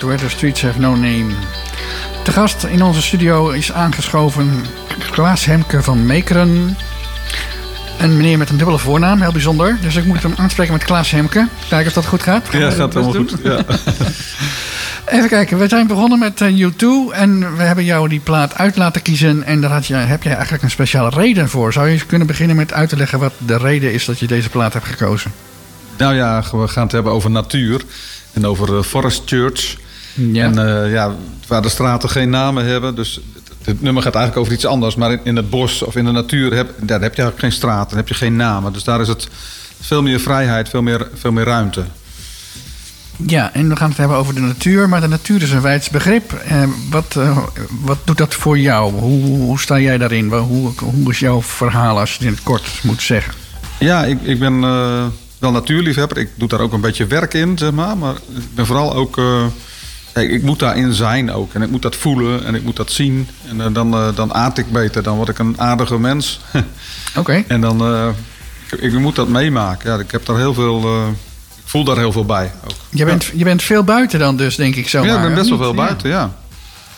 was U2 met Where the Streets Have No Name. De gast in onze studio is aangeschoven Klaas Hemke van Meekeren. Een meneer met een dubbele voornaam, heel bijzonder. Dus ik moet hem aanspreken met Klaas Hemke. Kijken of dat goed gaat. ja, gaat helemaal goed. Ja. Even kijken, we zijn begonnen met uh, U2 en we hebben jou die plaat uit laten kiezen. En daar had je, heb jij eigenlijk een speciale reden voor. Zou je kunnen beginnen met uit te leggen wat de reden is dat je deze plaat hebt gekozen? Nou ja, we gaan het hebben over natuur en over uh, Forest Church. Ja. En uh, ja, waar de straten geen namen hebben. Dus het nummer gaat eigenlijk over iets anders. Maar in, in het bos of in de natuur heb, daar heb je eigenlijk geen straten, heb je geen namen. Dus daar is het veel meer vrijheid, veel meer, veel meer ruimte. Ja, en we gaan het hebben over de natuur. Maar de natuur is een wijds begrip. Eh, wat, uh, wat doet dat voor jou? Hoe, hoe sta jij daarin? Hoe, hoe is jouw verhaal als je het in het kort moet zeggen? Ja, ik, ik ben uh, wel natuurliefhebber. Ik doe daar ook een beetje werk in, zeg maar. Maar ik ben vooral ook... Kijk, ik moet daarin zijn ook. En ik moet dat voelen en ik moet dat zien. En dan, dan aard ik beter. Dan word ik een aardige mens. Oké. Okay. En dan... Ik, ik, moet dat meemaken. Ja, ik heb daar heel veel voel daar heel veel bij. Ook. Je, bent, ja. je bent veel buiten dan dus, denk ik zo. Ja, ik ben best wel veel buiten, ja.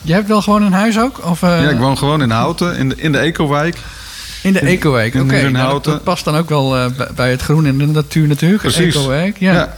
Je hebt wel gewoon een huis ook? Of, uh... Ja, ik woon gewoon in Houten, in de, in de Ecowijk. In de Ecowijk, oké. Okay. Nou, dat, dat, past dan ook wel uh, bij het groen en de natuur natuurlijk. Precies. Ecowijk, ja.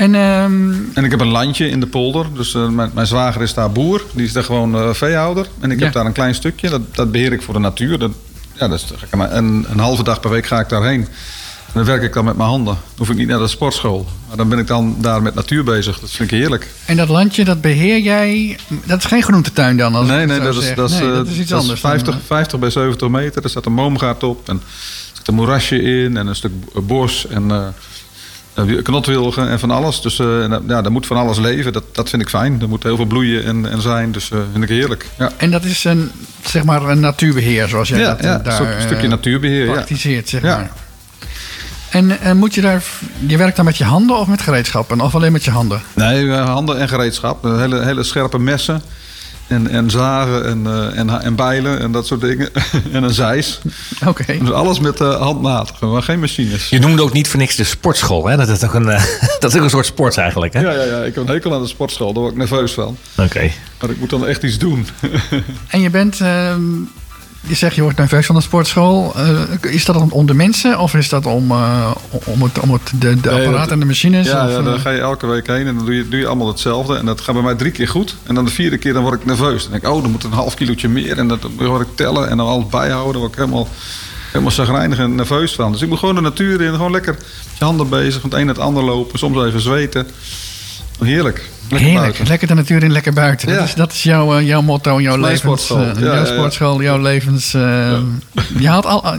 En, um... en ik heb een landje in de polder. Dus uh, mijn, mijn, zwager is daar boer. Die is daar gewoon veehouder. En ik ja. heb daar een klein stukje. Dat, dat beheer ik voor de natuur. Dat, ja, dat is, een, een halve dag per week ga ik daarheen. En dan werk ik dan met mijn handen. Dan hoef ik niet naar de sportschool. Maar dan ben ik dan daar met natuur bezig. Dat vind ik heerlijk. En dat landje, dat beheer jij... Dat is geen groentetuin dan? Als nee, nee, dat is, dat, is, nee, dat is iets dat anders. Is 50, 50 bij 70 meter. Er staat een boomgaard op. En er zit een moerasje in. En een stuk bos. En uh, knotwilgen en van alles. Dus uh, ja, daar moet van alles leven. Dat, dat vind ik fijn. Er moet heel veel bloeien en, en zijn. Dus uh, vind ik heerlijk. Ja. En dat is een, zeg maar een natuurbeheer zoals jij ja, dat ja, daar een stukje natuurbeheer. praktiseert, zeg maar. En, en, moet je daar. Je werkt dan met je handen of met gereedschappen? Of alleen met je handen? Nee, handen en gereedschap. Hele, hele scherpe messen. En, en zagen en, uh, en, en bijlen en dat soort dingen. en een zeis. Oké. Okay. Dus alles met uh, handmatig, maar geen machines. Je noemde ook niet voor niks de sportschool. Hè? Dat, is toch een, uh, dat is ook een soort sport eigenlijk. Hè? Ja, ja, ja, ik heb een hekel aan de sportschool. Daar word ik nerveus van. Oké. Okay. Maar ik moet dan echt iets doen. en je bent. Je zegt je wordt nerveus van de sportschool. Uh, is dat om de mensen of is dat om, uh, om, het, om het, de, de nee, apparaten en de machines? Ja, of, ja, dan ga je elke week heen en dan doe je, doe je allemaal hetzelfde. En dat gaat bij mij drie keer goed. En dan de vierde keer dan word ik nerveus. Dan denk ik, oh, dan moet een half kilootje meer. En dat word ik tellen en dan alles bijhouden. Dan word ik helemaal, helemaal zagrijnig en nerveus van. Dus ik moet gewoon de natuur in. Gewoon lekker met je handen bezig. Van het een naar het ander lopen. Soms even zweten. Heerlijk. Lekker Heerlijk, buiten. lekker de natuur in, lekker buiten. Ja. Dat is, dat is jouw, uh, jouw motto, jouw levens... sportschool. Uh, Ja, jouw sportschool, jouw levens... uh, je, haalt al,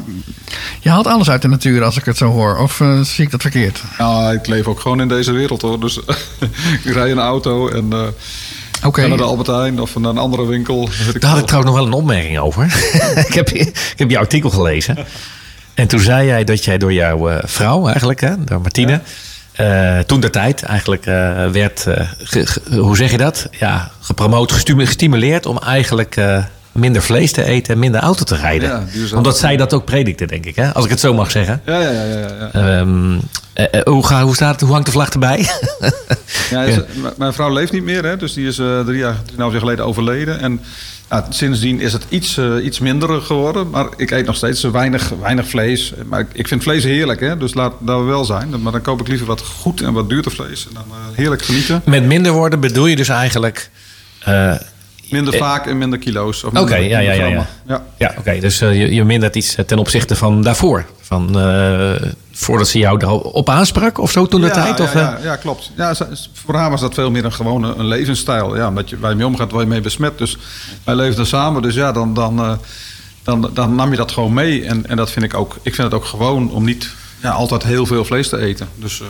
je haalt alles uit de natuur als ik het zo hoor. Of uh, zie ik dat verkeerd? Nou, ik leef ook gewoon in deze wereld hoor. Dus ik rij in een auto en uh, Oké. ga naar de Albert Heijn of naar een andere winkel. Daar had ik trouwens nog wel een opmerking over. ik, heb, ik heb je artikel gelezen. En toen zei jij dat jij door jouw eh, vrouw eigenlijk, hè, door Martine... eh, toen de tijd eigenlijk eh, werd, ge- hoe zeg je dat? Ja, gepromoot, gestimuleerd om eigenlijk minder vlees te eten en minder auto te rijden. Ja. Omdat zij dat ook predikte, denk ik, hè? als ik het zo mag zeggen. Ja, ja, ja. ja, ja. Ehm, eh, eh, hoe, ga, hoe staat het? Hoe hangt de vlag erbij? Ja, m- Mijn vrouw leeft niet meer, hè, dus die is eh, drie jaar, drieënhalf jaar geleden overleden. En sindsdien is het iets, eh, iets minder geworden. Maar ik eet nog steeds weinig, weinig vlees. Maar ik, ik vind vlees heerlijk, hè, dus laat dat wel zijn. Maar dan koop ik liever wat goed en wat duurder vlees. En dan eh, heerlijk genieten. Met minder worden bedoel je dus eigenlijk... eh, Minder Eh, vaak en minder kilo's. Of Oké, minder- ja, ja, ja, ja. ja. Ja, oké. Dus eh, je, je mindert iets eh, ten opzichte van daarvoor. Van, voordat ze jou erop aansprak of zo toen de ja, tijd? Ja, Of, ja, ja, klopt. Ja, voor haar was dat veel meer een gewone een levensstijl. Ja, omdat je waar je mee omgaat, word je mee besmet. Dus wij leefden samen. Dus ja, dan, dan, dan, dan nam je dat gewoon mee. En, en dat vind ik ook. Ik vind het ook gewoon om niet ja, altijd heel veel vlees te eten. Dus eh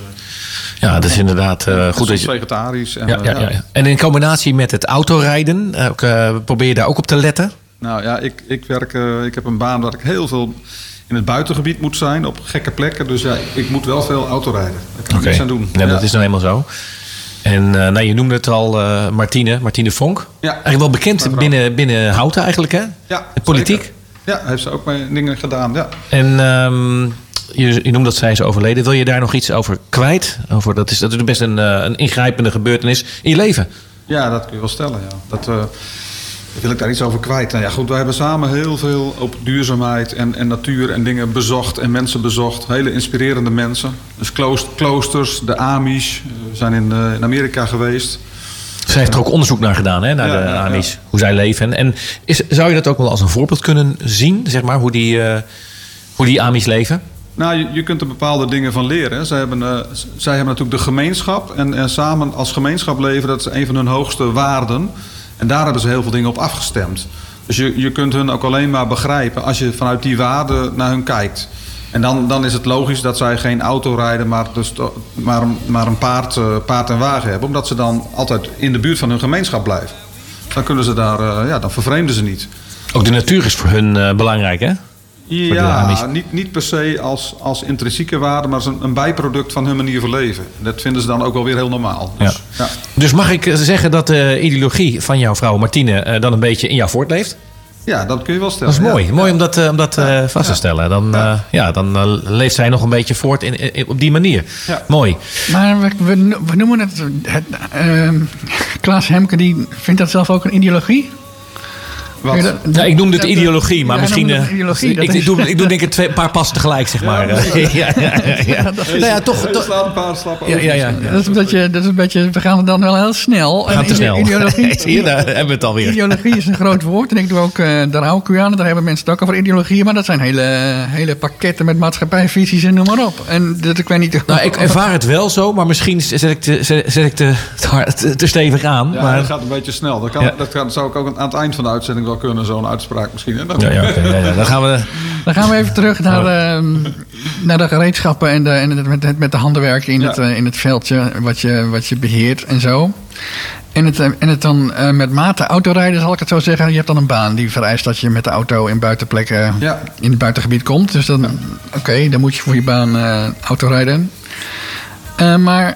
ja, dat is inderdaad eh, goed. Dat je, vegetarisch. En, ja, eh, ja, ja, ja. En in combinatie met het autorijden, ook, probeer je daar ook op te letten? Nou ja, ik, ik werk. ik heb een baan waar ik heel veel in het buitengebied moet zijn, op gekke plekken. Dus ja, ik moet wel veel autorijden. Daar kan ik niks aan doen. Ja, dat is nou eenmaal zo. En nou, je noemde het al, eh, Martine, Martine Vonk. Ja. Eigenlijk wel bekend Mijn binnen, binnen Houten eigenlijk, hè? Ja, De politiek. zeker. Ja, heeft ze ook mee dingen gedaan. Ja. En ehm, je, je noemt dat zij is overleden. Wil je daar nog iets over kwijt? Over, dat, is, dat is best een, een ingrijpende gebeurtenis in je leven. Ja, dat kun je wel stellen. Ja. Dat, uh, wil ik daar iets over kwijt. Nou ja, goed, wij hebben samen heel veel op duurzaamheid en, en natuur en dingen bezocht en mensen bezocht. Hele inspirerende mensen. Dus kloosters, de Amish, we zijn in, uh, in Amerika geweest. Zij heeft er ook onderzoek naar gedaan, hè, naar ja, de Amish. Hoe zij leven. En is, zou je dat ook wel als een voorbeeld kunnen zien, zeg maar, hoe die, uh, hoe die Amish leven? Nou, je, kunt er bepaalde dingen van leren. Zij hebben, uh, zij hebben natuurlijk de gemeenschap. En, en samen als gemeenschap leven, dat is een van hun hoogste waarden. En daar hebben ze heel veel dingen op afgestemd. Dus je, je kunt hun ook alleen maar begrijpen als je vanuit die waarden naar hun kijkt. En dan, dan is het logisch dat zij geen auto rijden, maar, dus, maar, een paard, uh, paard en wagen hebben. Omdat ze dan altijd in de buurt van hun gemeenschap blijven. Dan kunnen ze daar, uh, ja, dan vervreemden ze niet. Ook de natuur is voor hun belangrijk, hè? Ja, niet, niet per se als, als intrinsieke waarde, maar als een, een, bijproduct van hun manier van leven. Dat vinden ze dan ook wel weer heel normaal. Dus, ja. Ja. dus mag ik zeggen dat de ideologie van jouw vrouw Martine dan een beetje in jou voortleeft? Ja, dat kun je wel stellen. Dat is mooi. Ja. Mooi om dat, om dat uh, vast te stellen. Dan, uh, ja. dan uh, leeft zij nog een beetje voort in, in op die manier. Mooi. Maar we, we, noemen het... het Klaas Hemke die vindt dat zelf ook een ideologie? Wat? Ja, ja, ik noemde het ideologie, maar ja, misschien. Uh, ideologie, ik, ik, doe, ik doe denk ik twee, een paar passen tegelijk, zeg maar. Ja, ja, ja, nou ja, toch. toch een paar slappen ja, ja, ja. Dat, is een beetje, dat is een beetje. We gaan dan wel heel snel. We gaan te snel. Ideologie, Hier, daar hebben we het alweer. Ideologie is een groot woord. En ik doe ook. Uh, daar hou ik u aan. Daar hebben mensen het ook over ideologieën. Maar dat zijn hele, hele pakketten met maatschappijvisies en noem maar op. En dat ik weet niet. Nou, ik ervaar het wel zo, maar misschien zet ik te, zet, ik te, te, te stevig aan. Ja, maar... dat gaat een beetje snel. Dat, kan, dat, kan, zou ik ook aan het eind van de uitzending wel kunnen, zo'n uitspraak misschien. Hè? Ja, ja, okay, ja, ja, Dan, gaan we... dan gaan we even terug naar de, naar de gereedschappen en, de, en het, met, met de handenwerken in, het, in het veldje wat je, wat je beheert en zo. En het, en het dan uh, met mate autorijden, zal ik het zo zeggen. Je hebt dan een baan die vereist dat je met de auto in buitenplekken ja. in het buitengebied komt. Dus dan, ja. oké, okay, dan moet je voor je baan uh, autorijden. Uh, maar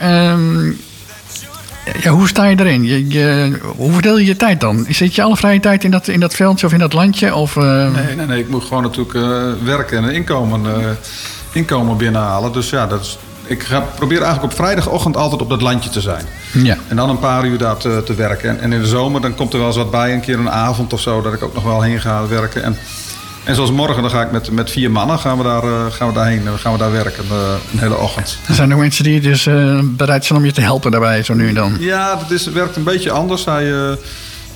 ja, hoe sta je erin? Je, je, hoe verdeel je je tijd dan? Zit je alle vrije tijd in dat, in dat veldje of in dat landje? Of, uh... nee, nee, nee, ik moet gewoon natuurlijk uh, werken en een inkomen, uh, inkomen binnenhalen. Dus ja, dat is, ik ga, probeer eigenlijk op vrijdagochtend altijd op dat landje te zijn. Ja. En dan een paar uur daar te, te werken. En, en, in de zomer dan komt er wel eens wat bij, een keer een avond of zo, dat ik ook nog wel heen ga werken. En, en zoals morgen, dan ga ik met, met vier mannen gaan we, daar, uh, gaan we daarheen. gaan we daar werken uh, een hele ochtend. Er zijn ook mensen die dus uh, bereid zijn om je te helpen daarbij, zo nu en dan. Ja, dat is, werkt een beetje anders. Zij,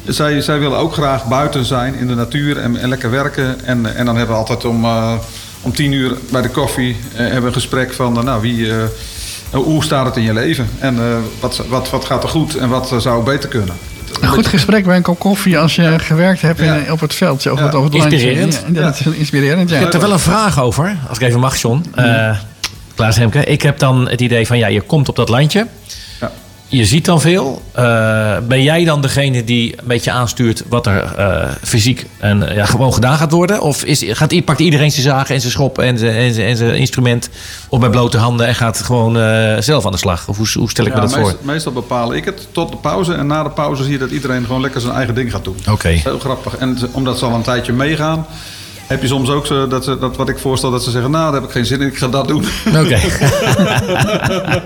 zij, zij willen ook graag buiten zijn in de natuur en, en lekker werken. En, en dan hebben we altijd om, om tien uur bij de koffie hebben we een gesprek van... nou, wie, hoe staat het in je leven? En wat, wat, wat gaat er goed en wat zou beter kunnen? Een goed gesprek bij een kop koffie als je gewerkt hebt in, op het veldje of, ja. het, Inspirerend. Ja, dat is inspirerend, ja. Ik heb er wel een vraag over, als ik even mag, John. Uh, Klaas Hemke. Ik heb dan het idee van, ja, je komt op dat landje. Ja. Je ziet dan veel. Uh, ben jij dan degene die een beetje aanstuurt wat er uh, fysiek en ja, gewoon gedaan gaat worden? Of is, gaat, pakt iedereen zijn zagen en zijn schop en zijn, en zijn, en zijn instrument op met blote handen en gaat gewoon uh, zelf aan de slag? Of hoe, hoe stel ik ja, me dat meest, voor? Meestal bepaal ik het tot de pauze. En na de pauze zie je dat iedereen gewoon lekker zijn eigen ding gaat doen. Oké. Okay. Heel grappig. En omdat ze al een tijdje meegaan heb je soms ook zo dat, ze, dat wat ik voorstel, dat ze zeggen: Nou, daar heb ik geen zin in, ik ga dat doen. Oké. Okay.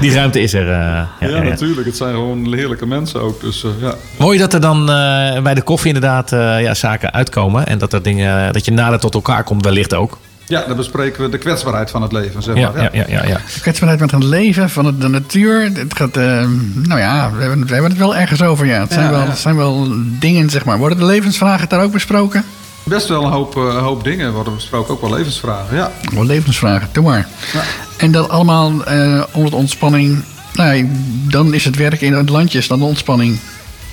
Die ruimte is er. Uh, ja, ja, ja, natuurlijk. Het zijn gewoon heerlijke mensen ook. Dus, uh, ja. Mooi dat er dan uh, bij de koffie inderdaad ja, zaken uitkomen. En dat, er dingen, dat je nader tot elkaar komt, wellicht ook. Ja, dan bespreken we de kwetsbaarheid van het leven. Zeg ja, maar. ja, ja, ja, ja. De kwetsbaarheid van het leven, van het, de natuur. Het gaat, nou ja, we hebben, we hebben het wel ergens over. Ja. Het, zijn wel, het zijn wel dingen, zeg maar. Worden de levensvragen daar ook besproken? Best wel een hoop, uh, hoop dingen worden besproken, ook wel levensvragen. Ja. Wel levensvragen, doe maar. Ja. En dat allemaal uh, onder de ontspanning. Nou, dan is het werk in het landje is dan de ontspanning.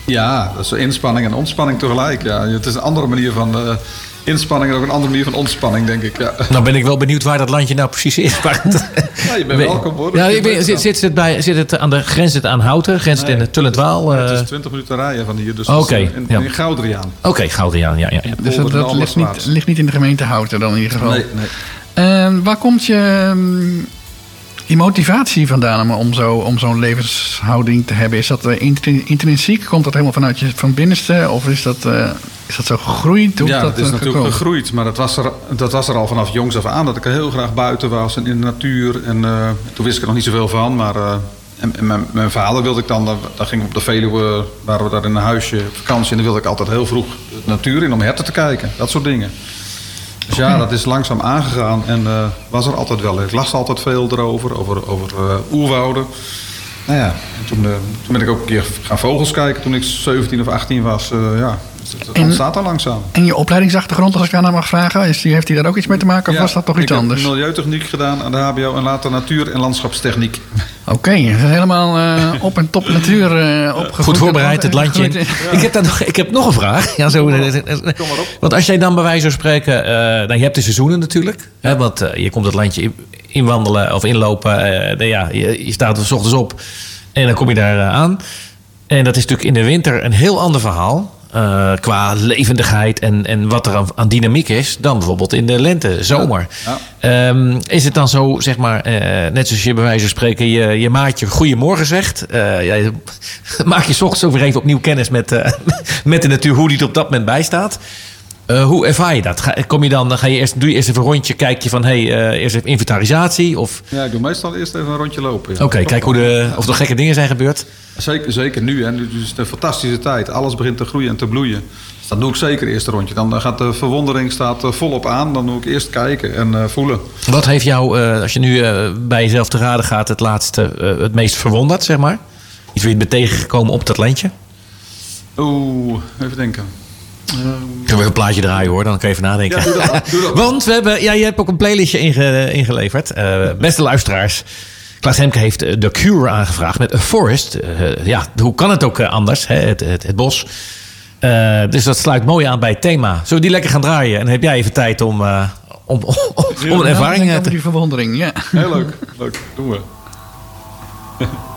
Ja, dat is inspanning en ontspanning tegelijk. Ja. Het is een andere manier van uh, inspanning en ook een andere manier van ontspanning, denk ik. Ja. Nou ben ik wel benieuwd waar dat landje nou precies is. ja, je bent welkom hoor. Ja, ik ben, zit, zit, het bij, zit het aan de grens het aan Houten? Grens het nee, in Tullendwaal? Uh... Het is 20 minuten rijden van hier. Dus okay, in, ja. in Goudriaan. Oké, okay, Goudriaan, ja. ja, ja. Dus dat, dat ligt, niet, ligt niet in de gemeente Houten dan in ieder geval. Nee, nee. Uh, waar komt je... Um, die motivatie vandaan om, zo, om zo'n levenshouding te hebben? Is dat uh, intrinsiek? Komt dat helemaal vanuit je van binnenste? Of is dat, uh, is dat zo gegroeid? Hoe ja, dat, is natuurlijk gegroeid. Maar dat was, er, dat was er al vanaf jongs af aan. Dat ik er heel graag buiten was en in de natuur. En toen wist ik er nog niet zoveel van. Maar en, mijn, mijn, vader wilde ik dan, daar ging op de Veluwe, waren we daar in een huisje op vakantie. En dan wilde ik altijd heel vroeg de natuur in om herten te kijken. Dat soort dingen. Dus ja, dat is langzaam aangegaan en uh, was er altijd wel. Ik las altijd veel erover, over, over uh, oerwouden. Nou ja, toen, uh, toen ben ik ook een keer gaan vogels kijken toen ik 17 of 18 was. ja, dus dat ontstaat al langzaam. En je opleidingsachtergrond, als ik aan mag vragen, is die, heeft hij daar ook iets mee te maken of was dat toch iets anders? Ik heb milieutechniek gedaan aan de HBO en later natuur- en landschapstechniek. Oké, okay, helemaal uh, op en top natuur uh, opgevoed. Goed voorbereid, het landje. Ik, heb nog, ik heb nog een vraag. Ja, zo, Kom maar op. Want als jij dan bij wijze van spreken... Uh, nou, je hebt de seizoenen natuurlijk. Hè, want je komt het landje inwandelen of inlopen. Nou ja, je, je staat er s ochtends op en dan kom je daar aan. En dat is natuurlijk in de winter een heel ander verhaal. Uh, qua levendigheid en, en wat er aan, aan, dynamiek is, dan bijvoorbeeld in de lente, zomer. Ja. Um, is het dan zo, zeg maar, uh, net zoals je bij wijze van spreken je, je maatje goedemorgen zegt. Uh, ja, maak je s ochtends ook weer even opnieuw kennis met, met de natuur, hoe die er op dat moment bij staat. Uh, hoe ervaar je dat? Ga, kom je dan, ga je eerst, doe je eerst even een rondje, kijk je van, hé, hey, uh, eerst even inventarisatie? Of... Ja, ik doe meestal eerst even een rondje lopen. Ja. Oké, kijk hoe de, of er gekke dingen zijn gebeurd. Zeker, zeker nu. Hè. Nu is het een fantastische tijd. Alles begint te groeien en te bloeien. Dus dan doe ik zeker eerst een rondje. Dan gaat de verwondering staat volop aan. Dan doe ik eerst kijken en uh, voelen. Wat heeft jou, als je nu bij jezelf te raden gaat, het laatste het meest verwonderd, zeg maar? Iets wie je bent tegengekomen op dat landje? Oeh, even denken. Um, Kunnen we een plaatje draaien hoor, dan kan je even nadenken. Ja, doe dat, doe dat. Want we hebben, ja, je hebt ook een playlistje inge, ingeleverd. Uh, beste luisteraars. Klaas Hemke heeft The Cure aangevraagd met A Forest. Uh, ja, hoe kan het ook anders, hè? Het, het, het bos. Uh, dus dat sluit mooi aan bij het thema. Zullen we die lekker gaan draaien? En heb jij even tijd om, om, om, om, een ervaring te... die verwondering, ja. Heel leuk, leuk. Doen we.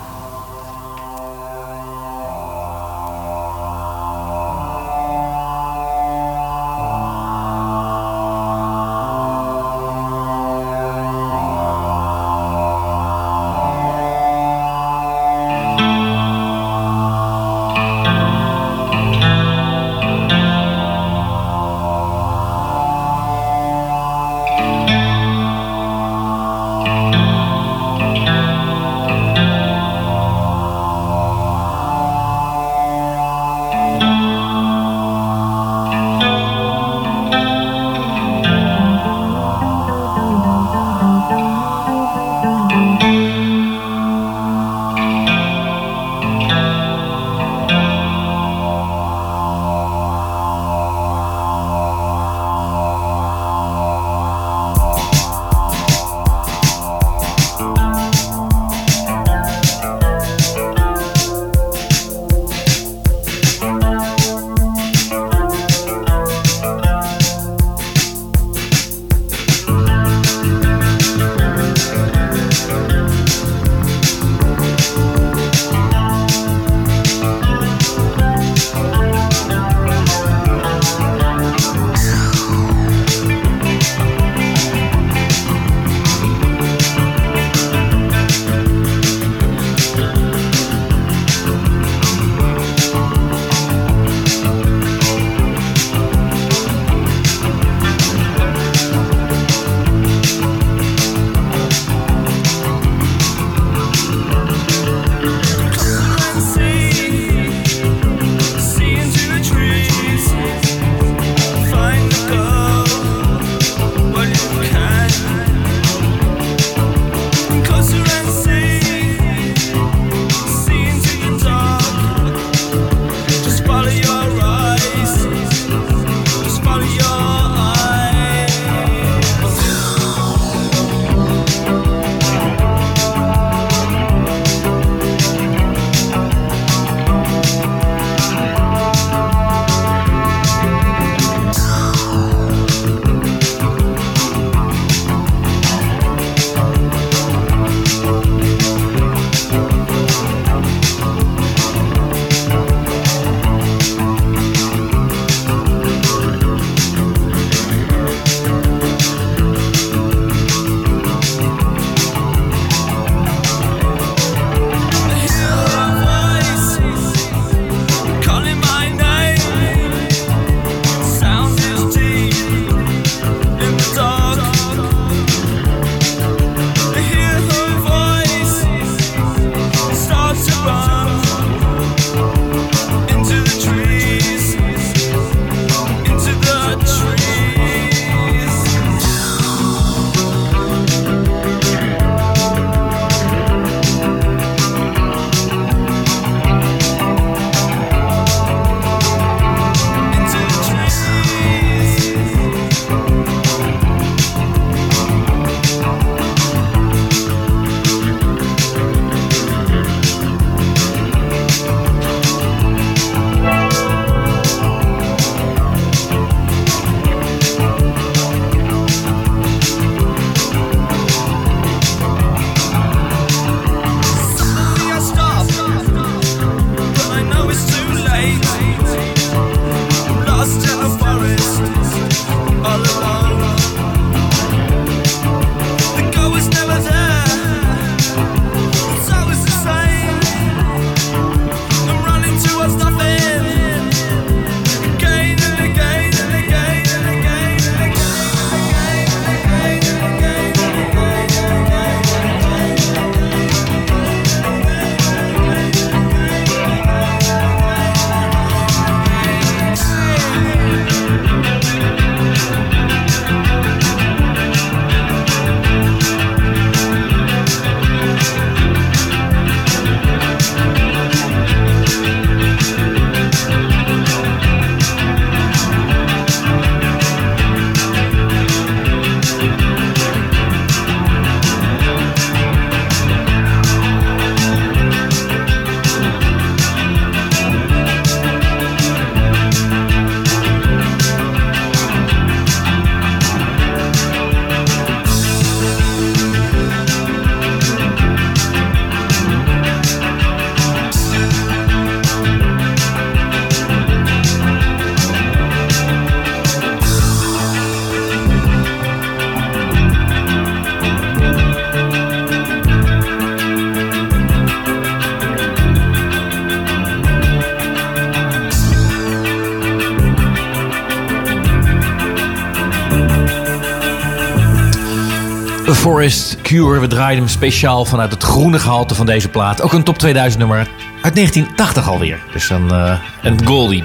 A Forest Cure. We draaien hem speciaal vanuit het groene gehalte van deze plaat. Ook een top 2000 nummer uit 1980 alweer. Dus een, uh, een Goldie.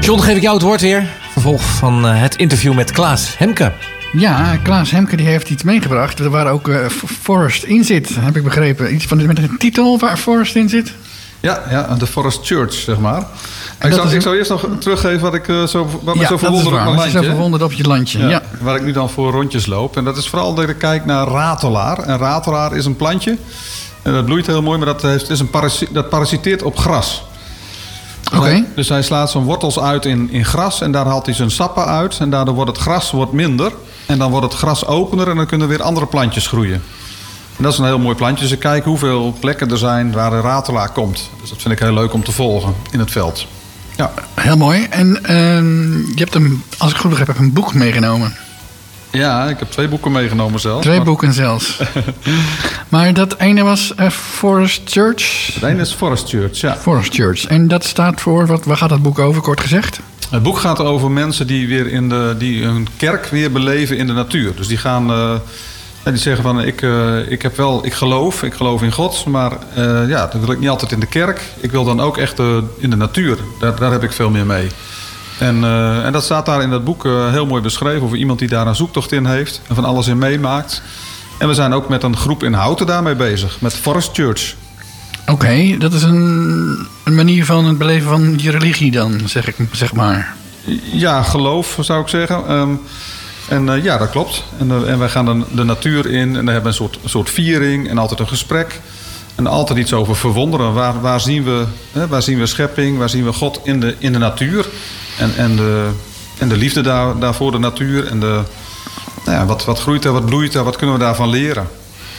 John, geef ik jou het woord weer. Vervolg van uh, het interview met Klaas Hemke. Ja, Klaas Hemke die heeft iets meegebracht. Er waar ook uh, Forest in zit, heb ik begrepen. Iets van, met een titel waar Forest in zit. Ja, ja, de Forest Church, zeg maar. Ik zou, ik zou, eerst nog teruggeven wat ik uh, zo, wat ja, me zo verwonderd op mijn landje. zo verwonderd op je landje, ja, ja. Waar ik nu dan voor rondjes loop. En dat is vooral dat ik kijk naar ratelaar. En ratelaar is een plantje. En dat bloeit heel mooi, maar dat, heeft, is een parasi dat parasiteert op gras. Oké. Okay. Dus hij slaat zijn wortels uit in, in gras en daar haalt hij zijn sappen uit. En daardoor wordt het gras wordt minder. En dan wordt het gras opener en dan kunnen weer andere plantjes groeien. En dat is een heel mooi plantje. Dus ik kijk hoeveel plekken er zijn waar de ratelaar komt. Dus dat vind ik heel leuk om te volgen in het veld. Ja. Heel mooi. En uh, je hebt hem, als ik goed begrijp, heb een boek meegenomen. Ja, ik heb twee boeken meegenomen zelfs. Twee maar... boeken zelfs. maar dat ene was uh, Forest Church? Het ene is Forest Church, ja. Forest Church. En dat staat voor, wat, waar gaat dat boek over, kort gezegd? Het boek gaat over mensen die weer in de, die hun kerk weer beleven in de natuur. Dus die gaan... Uh, die zeggen van ik, uh, ik heb wel, ik geloof, ik geloof in God, maar uh, ja, dan wil ik niet altijd in de kerk. Ik wil dan ook echt uh, in de natuur. Daar, daar heb ik veel meer mee. En, en dat staat daar in dat boek heel mooi beschreven over iemand die daar een zoektocht in heeft en van alles in meemaakt. En we zijn ook met een groep in Houten daarmee bezig, met Forest Church. Oké, okay, dat is een, een, manier van het beleven van je religie dan, zeg, ik, zeg maar. Ja, geloof zou ik zeggen. Um, en uh, ja, dat klopt. En, uh, en wij gaan de, de, natuur in en dan hebben we een soort, een soort viering en altijd een gesprek. En altijd iets over verwonderen. Waar, waar, zien, we, hè, waar zien we schepping, waar zien we God in de, in de natuur? En, en, de, en de liefde daar, daarvoor de natuur. En de, nou ja, wat, wat groeit er, wat bloeit er, wat kunnen we daarvan leren?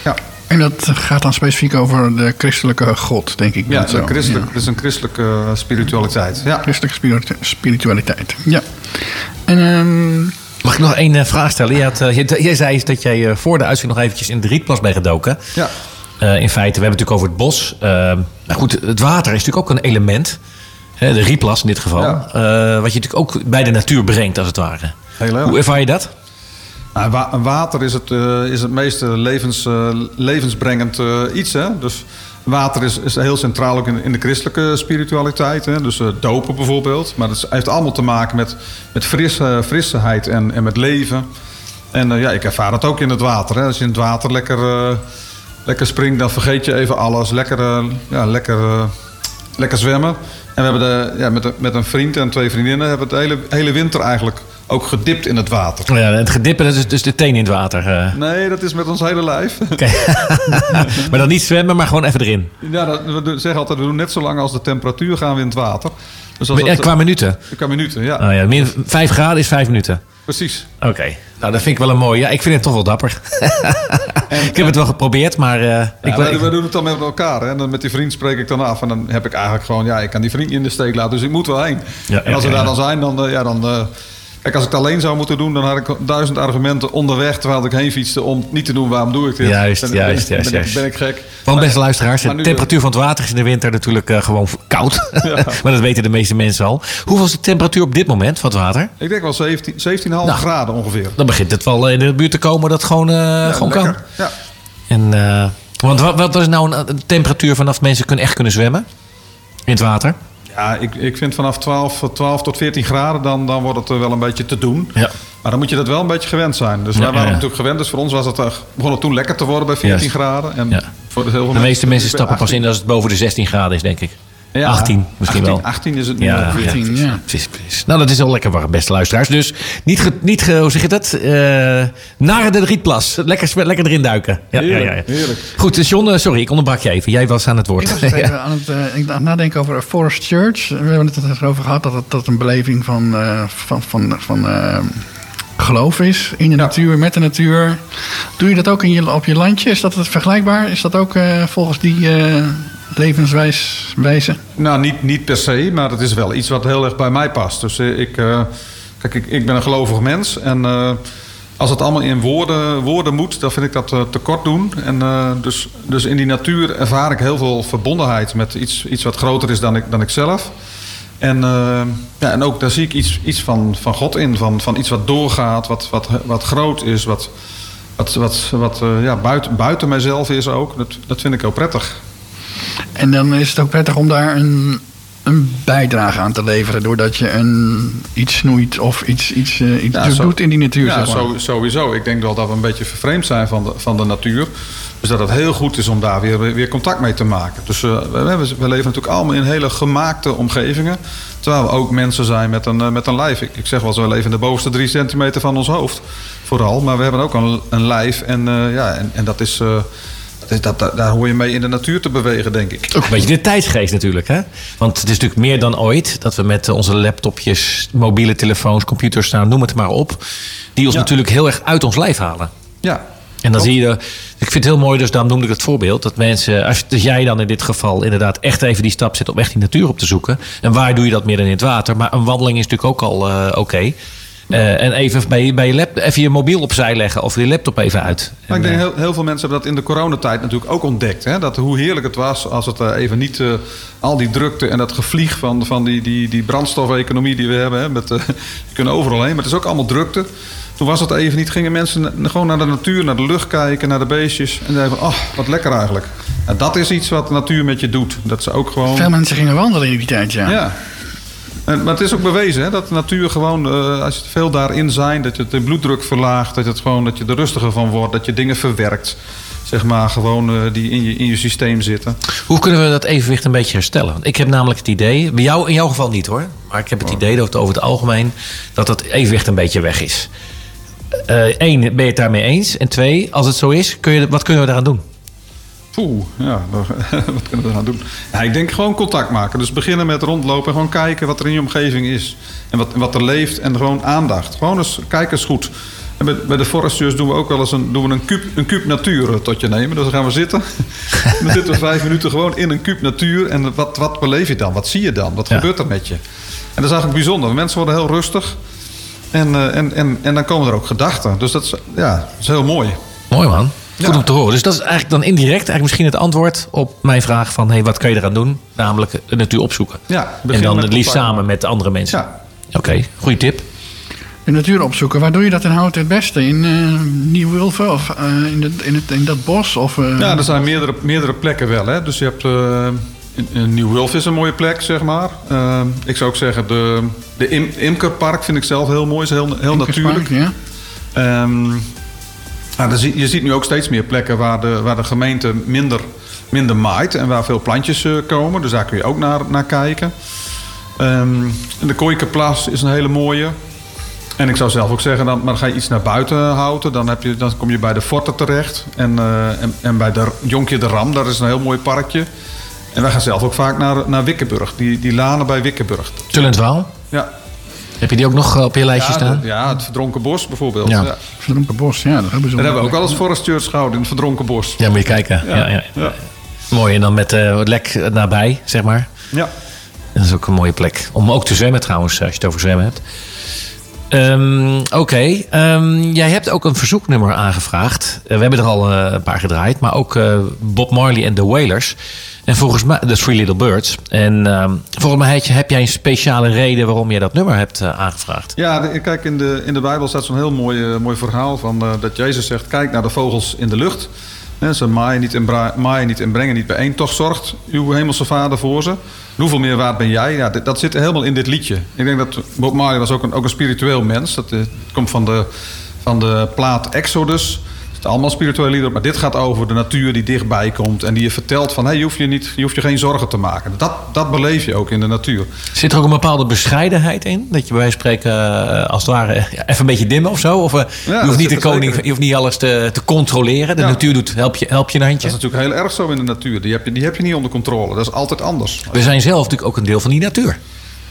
Ja. En dat gaat dan specifiek over de christelijke God, denk ik. Ja, het is, een christelijk, ja. het is een christelijke spiritualiteit. Ja. Christelijke spiritualiteit, ja. En... Um, Mag ik nog één uh, vraag stellen? Je had, uh, jij zei dat jij uh, voor de uitzending nog eventjes in de rietplas bent gedoken. Ja. in feite, we hebben het natuurlijk over het bos. nou goed, het water is natuurlijk ook een element. Hè, de rietplas in dit geval. Ja. wat je natuurlijk ook bij de natuur brengt, als het ware. Heel. Hoe ervaar je dat? Nou, wa water is het, is het meest levens, levensbrengend iets. Hè? Dus Water is, is heel centraal ook in, de christelijke spiritualiteit. Hè? Dus uh, dopen bijvoorbeeld. Maar het heeft allemaal te maken met, met frisse, frisseheid en, en met leven. En uh, ja, ik ervaar dat ook in het water. Hè? Als je in het water lekker, uh, lekker springt, dan vergeet je even alles. Lekker, ja, lekker, lekker zwemmen. En we hebben de, ja, met, met een vriend en twee vriendinnen hebben het hele, hele winter eigenlijk ook gedipt in het water. Ja, het gedippen dat is dus de teen in het water. Uh. Nee, dat is met ons hele lijf. Okay. maar dan niet zwemmen, maar gewoon even erin. Ja, dat, we zeggen altijd, we doen net zo lang als de temperatuur gaan we in het water. Dus als dat, qua minuten? Qua minuten, ja. Oh ja min, vijf graden is vijf minuten. Precies. Oké, okay. nou dat vind ik wel een mooie. Ja, ik vind het toch wel dapper. En, ik heb het wel geprobeerd, maar... Uh, ja, ik, we, we, doen het dan met elkaar. Hè? En dan met die vriend spreek ik dan af. En dan heb ik eigenlijk gewoon... Ja, ik kan die vriend in de steek laten, dus ik moet wel heen. Ja, en als we daar dan zijn, dan... Uh, ja, dan uh, Kijk, als ik het alleen zou moeten doen, dan had ik duizend argumenten onderweg terwijl ik heen fietste om niet te doen. Waarom doe ik dit? Juist, ben, juist, ben, juist, ben, juist. Ben ik gek? Want beste luisteraars, de temperatuur van het water is in de winter natuurlijk uh, gewoon koud. Ja. maar dat weten de meeste mensen al. Hoeveel is de temperatuur op dit moment van het water? Ik denk wel 17, 17,5 nou, graden ongeveer. Dan begint het wel in de buurt te komen dat het gewoon, uh, ja, gewoon kan. Ja. En, uh, want wat, wat is nou een, een temperatuur vanaf mensen kunnen echt kunnen zwemmen in het water? Ja, ik, ik vind vanaf 12, 12 tot 14 graden, dan, dan wordt het wel een beetje te doen. Ja. Maar dan moet je dat wel een beetje gewend zijn. Dus wij waren ja. natuurlijk gewend. Dus voor ons was het, begon het toen lekker te worden bij 14 yes. graden. En ja. voor de, heel veel de meeste mensen stappen pas in als het boven de 16 graden is, denk ik. Ja, 18 misschien 18, wel. 18 is het nu. Ja, 14, ja. ja. Precies, precies. Nou, dat is wel lekker warm, beste luisteraars. Dus niet, ge, niet ge, hoe zeg je dat? Uh, naar de rietplas. Lekker, lekker erin duiken. Ja, heerlijk, ja, ja. heerlijk. Goed, dus John, sorry, ik onderbrak je even. Jij was aan het woord. Ik was even aan het, uh, ik nadenken over Forest Church. We hebben het erover gehad dat het, dat een beleving van, uh, van, van, van geloof is in de ja. natuur, met de natuur. Doe je dat ook in je, op je landje? Is dat het vergelijkbaar? Is dat ook volgens die levenswijze? Nou, niet, niet per se, maar het is wel iets wat heel erg bij mij past. Dus uh, ik, uh, kijk, ik, ik ben een gelovig mens en uh, als het allemaal in woorden, woorden moet, dan vind ik dat te kort doen. En dus, dus in die natuur ervaar ik heel veel verbondenheid met iets, iets wat groter is dan ik, dan ik zelf. En, ja, en ook daar zie ik iets, iets van, van God in, van, van iets wat doorgaat, wat, wat, wat groot is, wat, wat, wat, wat ja, buiten, buiten mijzelf is ook. Dat, dat vind ik heel prettig. En dan is het ook prettig om daar een, een bijdrage aan te leveren. Doordat je een, iets snoeit of iets, iets, iets doet in die natuur. Ja, sowieso. Ik denk wel dat we een beetje vervreemd zijn van de, van de natuur. Dus dat het heel goed is om daar weer, weer contact mee te maken. Dus uh, we, we, leven natuurlijk allemaal in hele gemaakte omgevingen. Terwijl we ook mensen zijn met een, uh, met een lijf. Ik, ik zeg wel, we leven in de bovenste drie centimeter van ons hoofd. Vooral. Maar we hebben ook een, een lijf. En, ja, en, en dat is... Dat, dat, daar hoor je mee in de natuur te bewegen, denk ik. Ook een beetje de tijdsgeest natuurlijk. Hè? Want het is natuurlijk meer dan ooit dat we met onze laptopjes, mobiele telefoons, computers staan, noem het maar op. Die ons natuurlijk heel erg uit ons lijf halen. Ja, en dan zie je, ik vind het heel mooi, dus daarom noemde ik het voorbeeld, dat mensen, als dus jij dan in dit geval inderdaad echt even die stap zet om echt die natuur op te zoeken. En waar doe je dat meer dan in het water? Maar een wandeling is natuurlijk ook al uh, oké. Uh, en even bij, bij je lap, even je mobiel opzij leggen of je laptop even uit. Maar ik denk heel, heel veel mensen hebben dat in de coronatijd natuurlijk ook ontdekt. Hè? Dat hoe heerlijk het was als het uh, even niet uh, al die drukte en dat gevlieg van, van die, die, die brandstofeconomie die we hebben. Hè? Met, je kunt overal heen, maar het is ook allemaal drukte. Toen was het even niet. Gingen mensen gewoon naar de natuur, naar de lucht kijken, naar de beestjes. En zeiden van, oh, wat lekker eigenlijk. En dat is iets wat de natuur met je doet. Dat ze ook gewoon... Veel mensen gingen wandelen in die tijd, ja. Ja. En, maar het is ook bewezen hè, dat de natuur gewoon, uh, als je veel daarin zijn, dat je de bloeddruk verlaagt, dat, het gewoon, dat je er rustiger van wordt, dat je dingen verwerkt. Zeg maar gewoon uh, die in je, in je systeem zitten. Hoe kunnen we dat evenwicht een beetje herstellen? Want ik heb namelijk het idee, bij jou in jouw geval niet hoor, maar ik heb het idee dat over het algemeen dat dat evenwicht een beetje weg is. Eén, uh, ben je het daarmee eens? En twee, als het zo is, kun je, wat kunnen we daaraan doen? Poeh, ja, wat kunnen we eraan doen? Ja, ik denk gewoon contact maken. Dus beginnen met rondlopen en gewoon kijken wat er in je omgeving is. En wat, wat er leeft en gewoon aandacht. Gewoon eens kijken eens goed. En bij, bij de foresters doen we ook wel eens een, doen we een, kuub, een kuub natuur tot je nemen. Dus dan gaan we zitten. dan zitten we vijf minuten gewoon in een kuub natuur. En wat, wat beleef je dan? Wat zie je dan? Wat ja. gebeurt er met je? En dat is eigenlijk bijzonder. Mensen worden heel rustig. En, uh, en, en, en dan komen er ook gedachten. Dus dat is, ja, dat is heel mooi. Mooi man. Goed ja. om te horen. Dus dat is eigenlijk dan indirect eigenlijk misschien het antwoord op mijn vraag van... Hey, wat kan je eraan doen? Namelijk de natuur opzoeken. Ja, en dan het liefst samen met andere mensen. Ja. Oké, okay, goede tip. De natuur opzoeken. Waar doe je dat in Hout het beste? In uh, Nieuw-Wulven of uh, in, in, het, in dat bos? Of, uh... Ja, er zijn meerdere, meerdere plekken wel. Hè? Dus je hebt... Nieuw-Wulf is een mooie plek, zeg maar. ik zou ook zeggen, de, de Im Imkerpark vind ik zelf heel mooi. is heel, heel natuurlijk. Ja. Um, nou, je ziet nu ook steeds meer plekken waar de, waar de gemeente minder, minder maait en waar veel plantjes uh, komen. Dus daar kun je ook naar, naar kijken. Um, de Kooikenplas is een hele mooie. En ik zou zelf ook zeggen, dan, maar ga je iets naar buiten houden. Dan, heb je, dan kom je bij de Forten terecht. En, uh, en, en, bij de Jonkje de Ram, daar is een heel mooi parkje. En wij gaan zelf ook vaak naar, naar Wikkenburg. Die, die lanen bij Wikkenburg. Tullentwaal? Ja, heb je die ook nog eh, op je lijstje ja, staan? De, ja, het Verdronken Bos bijvoorbeeld. Ja. ja. Verdronken Bos, ja. Dat hebben, we hebben we ook wel eens foresteurs gehouden in het Verdronken Bos. Ja, moet je kijken. Ja. Ja, ja. Mooi, en dan met uh, het lek nabij, zeg maar. Ja. Dat is ook een mooie plek. Om ook te zwemmen trouwens, als je het over zwemmen hebt. Um, Oké, um, jij hebt ook een verzoeknummer aangevraagd. Uh, we hebben er al uh, een paar gedraaid, maar ook uh, Bob Marley en de Wailers. En volgens mij, The Three Little Birds. En um, volgens mij heb jij een speciale reden waarom je dat nummer hebt aangevraagd. Ja, kijk, in de, in de Bijbel staat zo'n heel mooi, mooi verhaal van dat Jezus zegt: Kijk naar de vogels in de lucht. Ze maaien niet, en niet en brengen niet bijeen. Toch zorgt uw hemelse vader voor ze. Hoeveel meer waard ben jij? Ja, dat zit helemaal in dit liedje. Ik denk dat Bob Marley was ook een, spiritueel mens. Dat uh, komt van de, van de plaat Exodus. Allemaal spirituele liederen, maar dit gaat over de natuur die dichtbij komt. En die je vertelt van, hey, je, hoeft je, niet, je hoeft je geen zorgen te maken. Dat, dat beleef je ook in de natuur. Zit er ook een bepaalde bescheidenheid in? Dat je bij wijze van spreken, uh, als het ware, ja, even een beetje dimmen of zo? Of uh, ja, je, hoeft niet de koning, je hoeft niet alles te, te controleren. De ja. natuur doet, help je, help je een handje. Dat is natuurlijk heel erg zo in de natuur. Die heb, je, die heb je niet onder controle. Dat is altijd anders. We zijn zelf natuurlijk ook een deel van die natuur.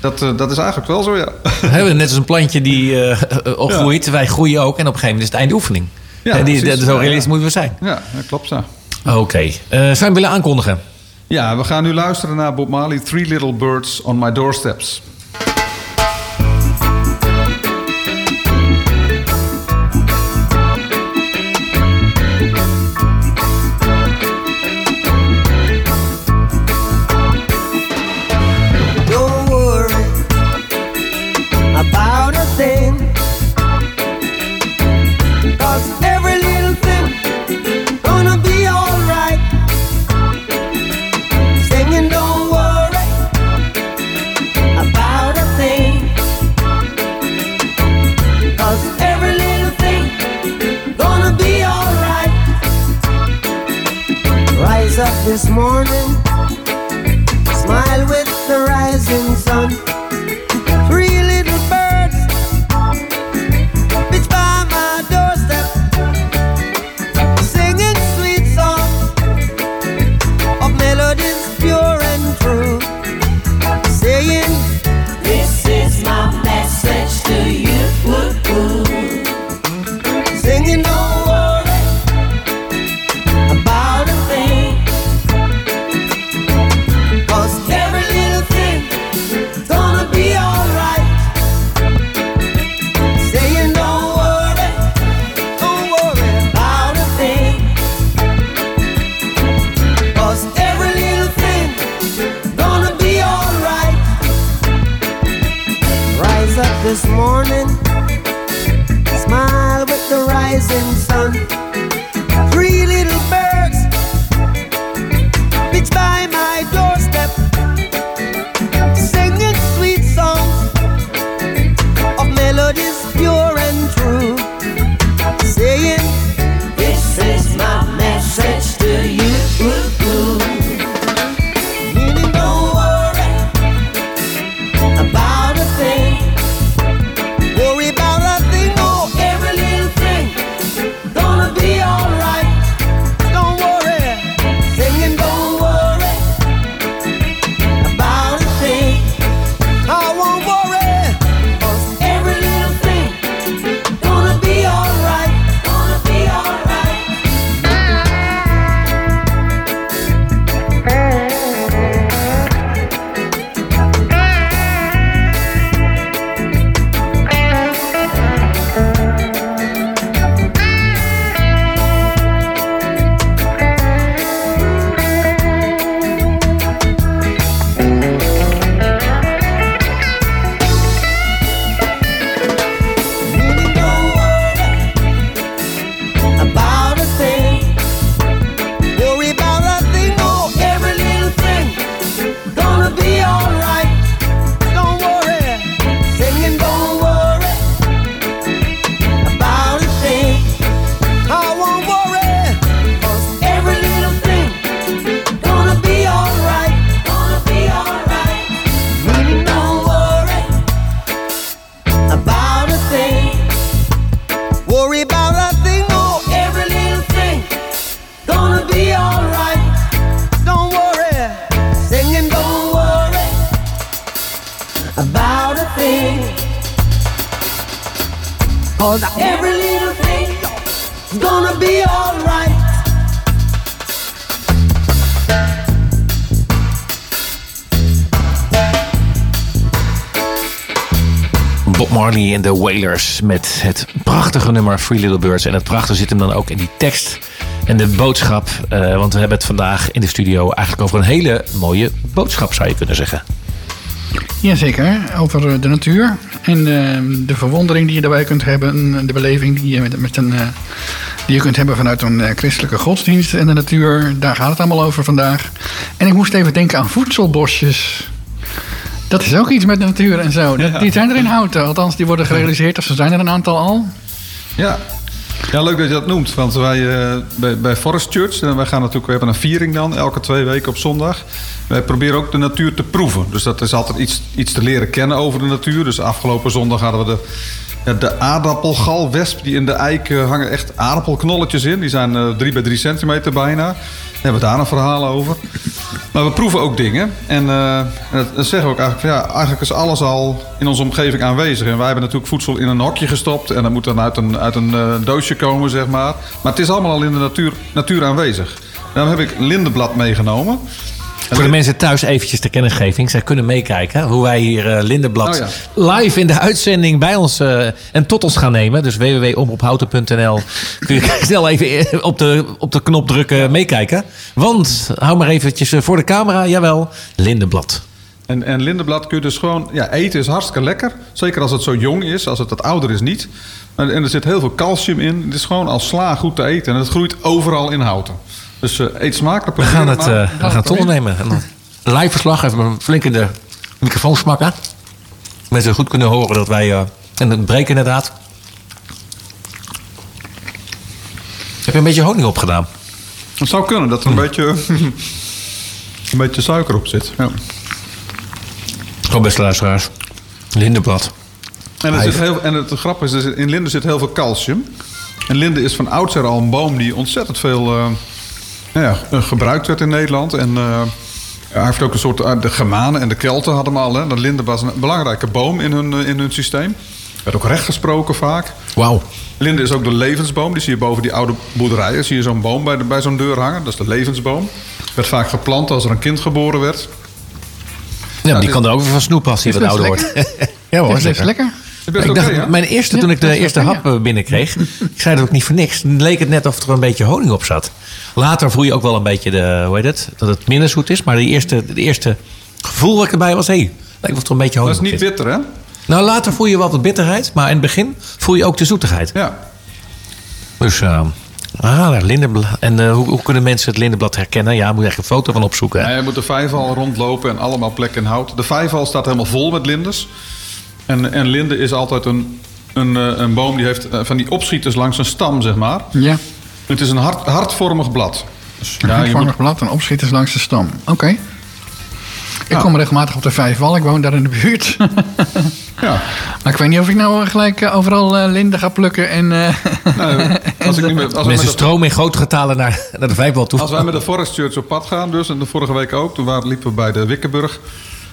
Dat, uh, dat is eigenlijk wel zo, ja. Net als een plantje die opgroeit. Wij groeien ook. En op een gegeven moment is het einde oefening. Ja, die, precies, zo realistisch moeten we zijn. Ja, dat klopt zo. Oké. Okay. Uh, zou je willen aankondigen? Ja, we gaan nu luisteren naar Bob Marley. Three Little Birds on My Doorsteps. This morning. Smile with the rising sun. En de Wailers met het prachtige nummer Free Little Birds. En het prachtige zit hem dan ook in die tekst en de boodschap. eh, want we hebben het vandaag in de studio eigenlijk over een hele mooie boodschap, zou je kunnen zeggen. Jazeker, over de natuur en eh, de verwondering die je daarbij kunt hebben. De beleving die je, met, met een, eh, die je kunt hebben vanuit een christelijke godsdienst en de natuur. Daar gaat het allemaal over vandaag. En ik moest even denken aan voedselbosjes. Dat is ook iets met de natuur en zo. Die zijn er in Houten, althans die worden gerealiseerd. Of ze zijn er een aantal al. Ja. ja, leuk dat je dat noemt. Want wij eh, bij, bij Forest Church, en wij gaan natuurlijk, we hebben een viering dan, elke twee weken op zondag. Wij proberen ook de natuur te proeven. Dus dat is altijd iets, iets te leren kennen over de natuur. Dus afgelopen zondag hadden we de, ja, de aardappelgalwesp. Die in de eik eh, hangen echt aardappelknolletjes in. Die zijn eh, drie bij drie centimeter bijna. Hebben we daar een verhaal over. Maar we proeven ook dingen. En dat, dat zeggen we ook eigenlijk. Van, ja, eigenlijk is alles al in onze omgeving aanwezig. En wij hebben natuurlijk voedsel in een hokje gestopt. En dat moet dan uit een, uit een eh, doosje komen, zeg maar. Maar het is allemaal al in de natuur, natuur aanwezig. Daarom heb ik lindenblad meegenomen. Voor de mensen thuis eventjes de kennisgeving. Zij kunnen meekijken hoe wij hier eh, Lindenblad Oh live in de uitzending bij ons eh, en tot ons gaan nemen. Dus www.omroephouten.nl kun je snel even op de, op de knop drukken meekijken. Want, hou maar eventjes eh, voor de camera, jawel, Lindenblad. En, en lindenblad kun je dus gewoon... Ja, eten is hartstikke lekker. Zeker als het zo jong is. Als het wat ouder is niet. En, en er zit heel veel calcium in. Het is gewoon als sla goed te eten. En het groeit overal in houten. Dus eh, eet smakelijk. We gaan het, eh, we gaan het ondernemen. En dan live verslag, even een flink in de microfoon smakken. Mensen goed kunnen horen dat wij... eh, en het breken inderdaad. Heb je een beetje honing opgedaan? Het zou kunnen dat er een beetje een beetje suiker op zit. Ja. Gewoon beste luisteraars. Lindenblad. En, er zit heel, en het grappige is, in linde zit heel veel calcium. En linde is van oudsher al een boom die ontzettend veel eh, nou ja, eh, gebruikt werd in Nederland. En eh, hij heeft ook een soort... eh, de Germanen en de Kelten hadden hem al. Hè. De linde was een belangrijke boom in hun, in hun systeem. Werd ook rechtgesproken vaak. Wauw. Linde is ook de levensboom. Die zie je boven die oude boerderijen. Zie je zo'n boom bij, de, bij zo'n deur hangen. Dat is de levensboom. Werd vaak geplant als er een kind geboren werd. Ja, maar die kan er ook weer van snoepen als hij Is wat ouder wordt. ja hoor, Is best zeker. lekker. Is Ik dacht, mijn eerste, Ja, toen ik de dat is eerste hap eh, binnenkreeg, ik zei dat ook niet voor niks. Dan leek het net of er een beetje honing op zat. Later voel je ook wel een beetje de, hoe heet het, dat het minder zoet is. Maar de eerste, de eerste gevoel wat ik erbij was, hé, hey, lijkt of er een beetje Dat honing is niet op zit. bitter, hè? Nou, later voel je wel wat bitterheid, maar in het begin voel je ook de zoetigheid. Ja. Dus, eh ah, lindenblad. En eh, hoe, hoe kunnen mensen het lindenblad herkennen? Ja, moet je echt een foto van opzoeken. hè? Ja, je moet de vijfval rondlopen en allemaal plekken in hout. De vijfval staat helemaal vol met linders. En, en linde is altijd een, een, eh, een boom die heeft eh, van die opschieters langs een stam, zeg maar. Ja. Het is een hart, hartvormig blad. Dus, Een ja, je hartvormig moet, blad en opschieters langs de stam. Oké. Ik Ja. kom regelmatig op de Vijfwal. Ik woon daar in de buurt. ja. maar ik weet niet of ik nou gelijk eh, overal eh, linden ga plukken. En, eh, Nou, als, ik als, Mensen met de, stromen in grote getalen naar, naar de vijfbal toe. als wij met de Forest Church op pad gaan, dus en de vorige week ook, toen waren, liepen we bij de Wikkenburg.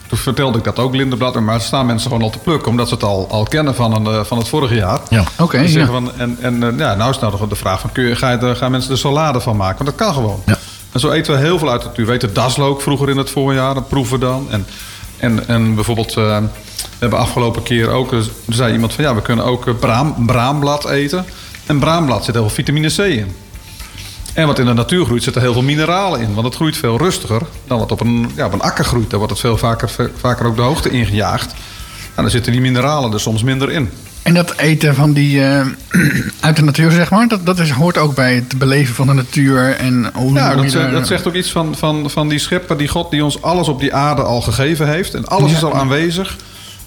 Toen vertelde ik dat ook lindenblad. Maar er staan mensen gewoon al te plukken, omdat ze het al, al kennen van, een, eh, van het vorige jaar. Ja. Oké, Die ja. zeggen van, en, en eh, ja, nou is nou de vraag van, kun je, ga je gaan mensen er salade van maken? Want dat kan gewoon. Ja. En zo eten we heel veel uit de natuur. We eten daslook vroeger in het voorjaar, dat proeven we dan. En, en, en bijvoorbeeld, eh, we hebben afgelopen keer ook, er zei iemand van, ja, we kunnen ook braam, braamblad eten. En braamblad zit heel veel vitamine C in. En wat in de natuur groeit, zitten heel veel mineralen in. Want het groeit veel rustiger dan wat op een, ja, op een akker groeit. Daar wordt het veel vaker, vaker ook de hoogte ingejaagd. En dan zitten die mineralen er soms minder in. En dat eten van die eh, uit de natuur, zeg maar, dat, dat is, hoort ook bij het beleven van de natuur. En hoe, Ja, dat, daar- dat zegt ook iets van, van, van die schepper, die God die ons alles op die aarde al gegeven heeft. En alles Ja. is al aanwezig.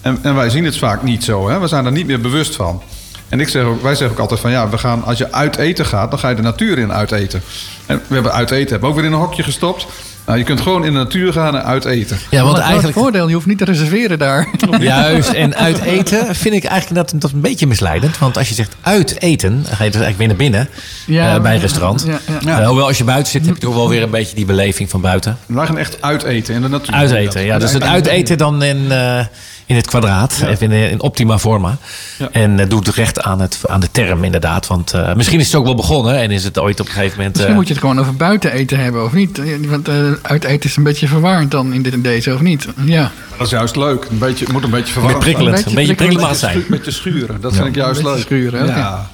En, en wij zien het vaak niet zo. Hè? We zijn er niet meer bewust van. En ik zeg ook, wij zeggen ook altijd van ja, we gaan, als je uit eten gaat, dan ga je de natuur in uit eten. En we hebben uit eten, hebben ook weer in een hokje gestopt. Nou, je kunt gewoon in de natuur gaan en uit eten. Ja, want eigenlijk... voordeel, je hoeft niet te reserveren daar. Juist, en uit eten vind ik eigenlijk dat, dat een beetje misleidend. Want als je zegt uit eten, dan ga je dus eigenlijk weer naar binnen Ja, eh, bij een restaurant. ja, ja. Ja. Eh, hoewel als je buiten zit, heb je toch wel weer een beetje die beleving van buiten. Wij gaan echt uit eten in de natuur. Uiteten, ja. Dus het uiteten dan in, eh, in het kwadraat, even in, in optima forma. Ja. En uh, doet recht aan, het, aan de term inderdaad. Want eh, misschien is het ook wel begonnen en is het ooit op een gegeven moment... Misschien eh, moet je het gewoon over buiten eten hebben, of niet? Want eh uit eten is een beetje verwarrend dan in dit en deze, of niet? Ja, Dat is juist leuk. Een beetje, het moet een beetje verwarrend Met prikkelend. Een Een beetje beetje prikkelend zijn. zijn. Een beetje schuren. Dat vind ik juist leuk. schuren. Ja.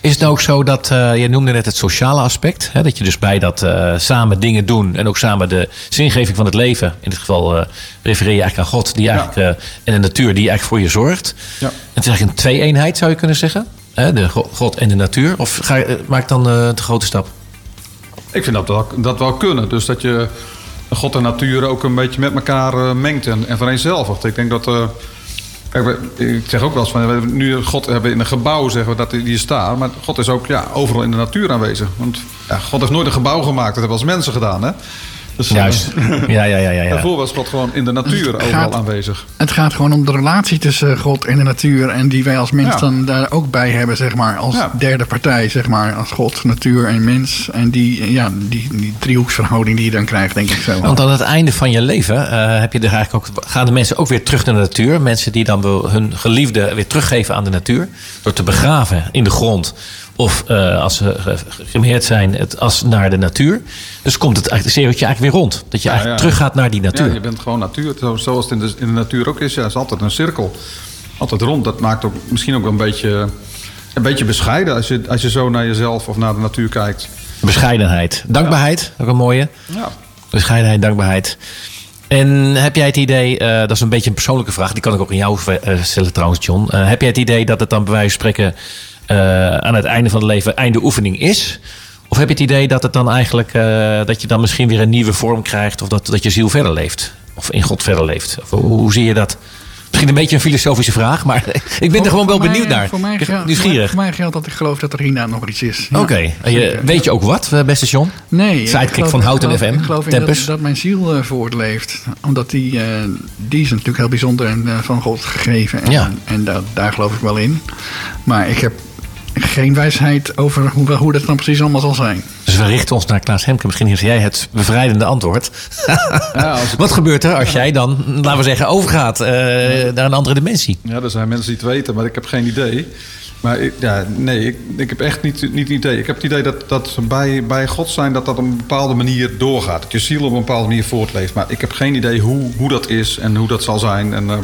Is het nou ook zo dat, eh je noemde net het sociale aspect. Hè, dat je dus bij dat eh, samen dingen doen en ook samen de zingeving van het leven. In dit geval eh, refereer je eigenlijk aan God die eigenlijk, eh, en de natuur die eigenlijk voor je zorgt. Ja. Het is eigenlijk een twee-eenheid zou je kunnen zeggen. Hè, de go- God en de natuur. Of ga, je- maak dan eh, de grote stap? Ik vind dat wel, dat wel kunnen. Dus dat je God en natuur ook een beetje met elkaar eh, mengt en, en vereenzelvigt. Ik denk dat. we- ik zeg ook wel eens van. We nu God hebben in een gebouw zeggen we dat die staat. Maar God is ook ja, overal in de natuur aanwezig. Want ja, God heeft nooit een gebouw gemaakt. Dat hebben we als mensen gedaan. Hè? Dus, eh, Juist. Ja, ja, ja. ja, ja. Daarvoor was God gewoon in de natuur overal gaat- aanwezig. het gaat gewoon om de relatie tussen God en de natuur. En die wij als mens Ja. dan daar ook bij hebben, zeg maar. Als Ja. derde partij, zeg maar. Als God, natuur en mens. En die, ja, die, die driehoeksverhouding die je dan krijgt, denk ik zo. Want aan het einde van je leven eh, heb je er eigenlijk ook, gaan de mensen ook weer terug naar de natuur. Mensen die dan wel hun geliefde weer teruggeven aan de natuur. Door te begraven in de grond. Of eh, als ze ge- gemeerd zijn, het as naar de natuur. Dus komt het cirkeltje eigenlijk weer rond. Dat je Ja, eigenlijk ja. teruggaat naar die natuur. Ja, je bent gewoon natuur. Zo- Zoals het in de, in de natuur ook is. Ja, het is altijd een cirkel. Altijd rond. Dat maakt ook misschien ook wel een beetje, een beetje bescheiden. Als je, als je zo naar jezelf of naar de natuur kijkt. Bescheidenheid. Dankbaarheid, ook een mooie. Ja. Bescheidenheid, dankbaarheid. En heb jij het idee, eh, dat is een beetje een persoonlijke vraag, die kan ik ook aan jou eh, stellen trouwens, John. Heb jij het idee dat het dan bij wijze van spreken eh, aan het einde van het leven einde oefening is? Of heb je het idee dat het dan eigenlijk, eh, dat je dan misschien weer een nieuwe vorm krijgt of dat, dat je ziel verder leeft? Of in God verder leeft? Of hoe, hoe zie je dat? Misschien een beetje een filosofische vraag, maar ik ben er gewoon wel mij- benieuwd naar. Voor mij, Nieuwsgierig. voor mij geldt dat ik geloof dat er hierna nog iets is. Ja. Oké, weet je ook wat, eh, beste John? Nee. Sidekick geloof- van Houten ik geloof- FM, Ik geloof dat, dat mijn ziel voortleeft. Omdat die, die is natuurlijk heel bijzonder en van God gegeven. En, Ja. en daar, daar geloof ik wel in. Maar ik heb geen wijsheid over hoe, hoe dat dan precies allemaal zal zijn. Dus we richten ons naar Klaas Hemke. Misschien heeft jij het bevrijdende antwoord. Wat gebeurt er als jij dan, laten we zeggen, overgaat eh, naar een andere dimensie? Ja, er zijn mensen die het weten, maar ik heb geen idee. Maar ik, ja, nee, ik, ik heb echt niet, niet een idee. Ik heb het idee dat, dat bij, bij God zijn dat dat op een bepaalde manier doorgaat. Dat je ziel op een bepaalde manier voortleeft. Maar ik heb geen idee hoe, hoe dat is en hoe dat zal zijn. En eh,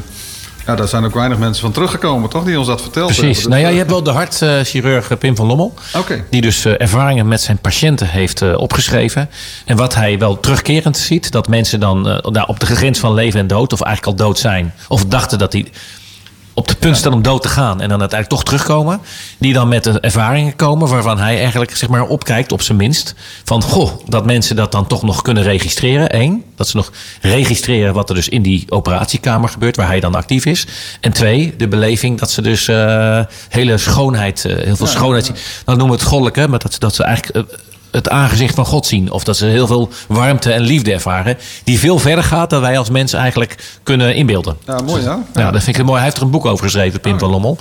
ja, daar zijn ook weinig mensen van teruggekomen, toch? Die ons dat verteld Precies. hebben. Dus, Nou ja, je eh, hebt wel de hartchirurg eh, Pim van Lommel. Oké. Die dus eh, ervaringen met zijn patiënten heeft opgeschreven. En wat hij wel terugkerend ziet, dat mensen dan nou, op de grens van leven en dood, of eigenlijk al dood zijn, of dachten dat die op de punt staan om dood te gaan en dan uiteindelijk toch terugkomen. Die dan met de ervaringen komen waarvan hij eigenlijk zeg maar opkijkt, op zijn minst. Van goh, dat mensen dat dan toch nog kunnen registreren. Eén, dat ze nog registreren wat er dus in die operatiekamer gebeurt, waar hij dan actief is. En twee, de beleving dat ze dus eh, hele schoonheid, eh, heel veel schoonheid zien. Dan noemen we het goddelijke, maar dat, ze- dat ze eigenlijk. eh, het aangezicht van God zien. Of dat ze heel veel warmte en liefde ervaren. Die veel verder gaat dan wij als mensen eigenlijk kunnen inbeelden. Ja, mooi ja. Ja, dat vind ik mooi. Hij heeft er een boek over geschreven, Pim van Lommel.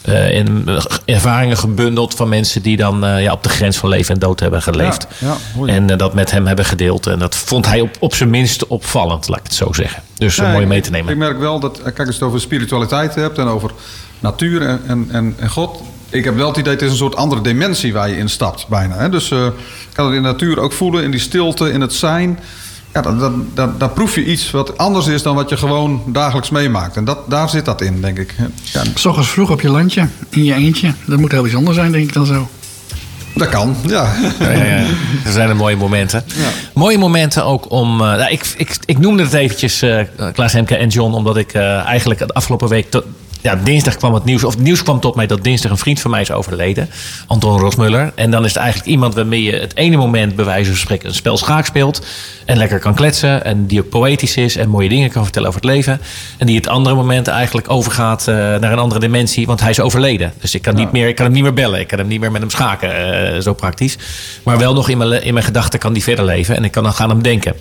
Eh, in eh, ervaringen gebundeld van mensen die dan eh, ja, op de grens van leven en dood hebben geleefd. Ja, ja, mooi. en dat met hem hebben gedeeld. En dat vond hij op, op zijn minst opvallend, laat ik het zo zeggen. Dus Ja, mooi mee te nemen. Ik merk wel dat, kijk, als je het over spiritualiteit hebt en over natuur en, en, en God. Ik heb wel het idee, het is een soort andere dimensie waar je in stapt, bijna. Hè? Dus eh, ik kan het in de natuur ook voelen, in die stilte, in het zijn. Ja, dat, dat, dat, daar proef je iets wat anders is dan wat je gewoon dagelijks meemaakt. En dat, daar zit dat in, denk ik. Ja, S ochtends vroeg op je landje, in je eentje. Dat moet heel bijzonder zijn, denk ik dan zo. dat kan, ja. Ja, ja, ja. Er zijn er mooie momenten. Mooie momenten ook om... eh, nou, ik, ik, ik noemde het eventjes, eh Klaas Hemke en John... omdat ik eh, eigenlijk de afgelopen week... tot- ja, dinsdag kwam het nieuws, of het nieuws kwam tot mij dat dinsdag een vriend van mij is overleden. Anton Rosmuller. En dan is het eigenlijk iemand waarmee je het ene moment bij wijze van spreken een spel schaak speelt. En lekker kan kletsen. En die ook poëtisch is en mooie dingen kan vertellen over het leven. En die het andere moment eigenlijk overgaat eh, naar een andere dimensie. Want hij is overleden. Dus ik kan, niet meer, ik kan hem niet meer bellen. Ik kan hem niet meer met hem schaken. eh, zo praktisch. Maar wel nog in mijn, in mijn gedachten kan die verder leven. En ik kan dan gaan hem denken.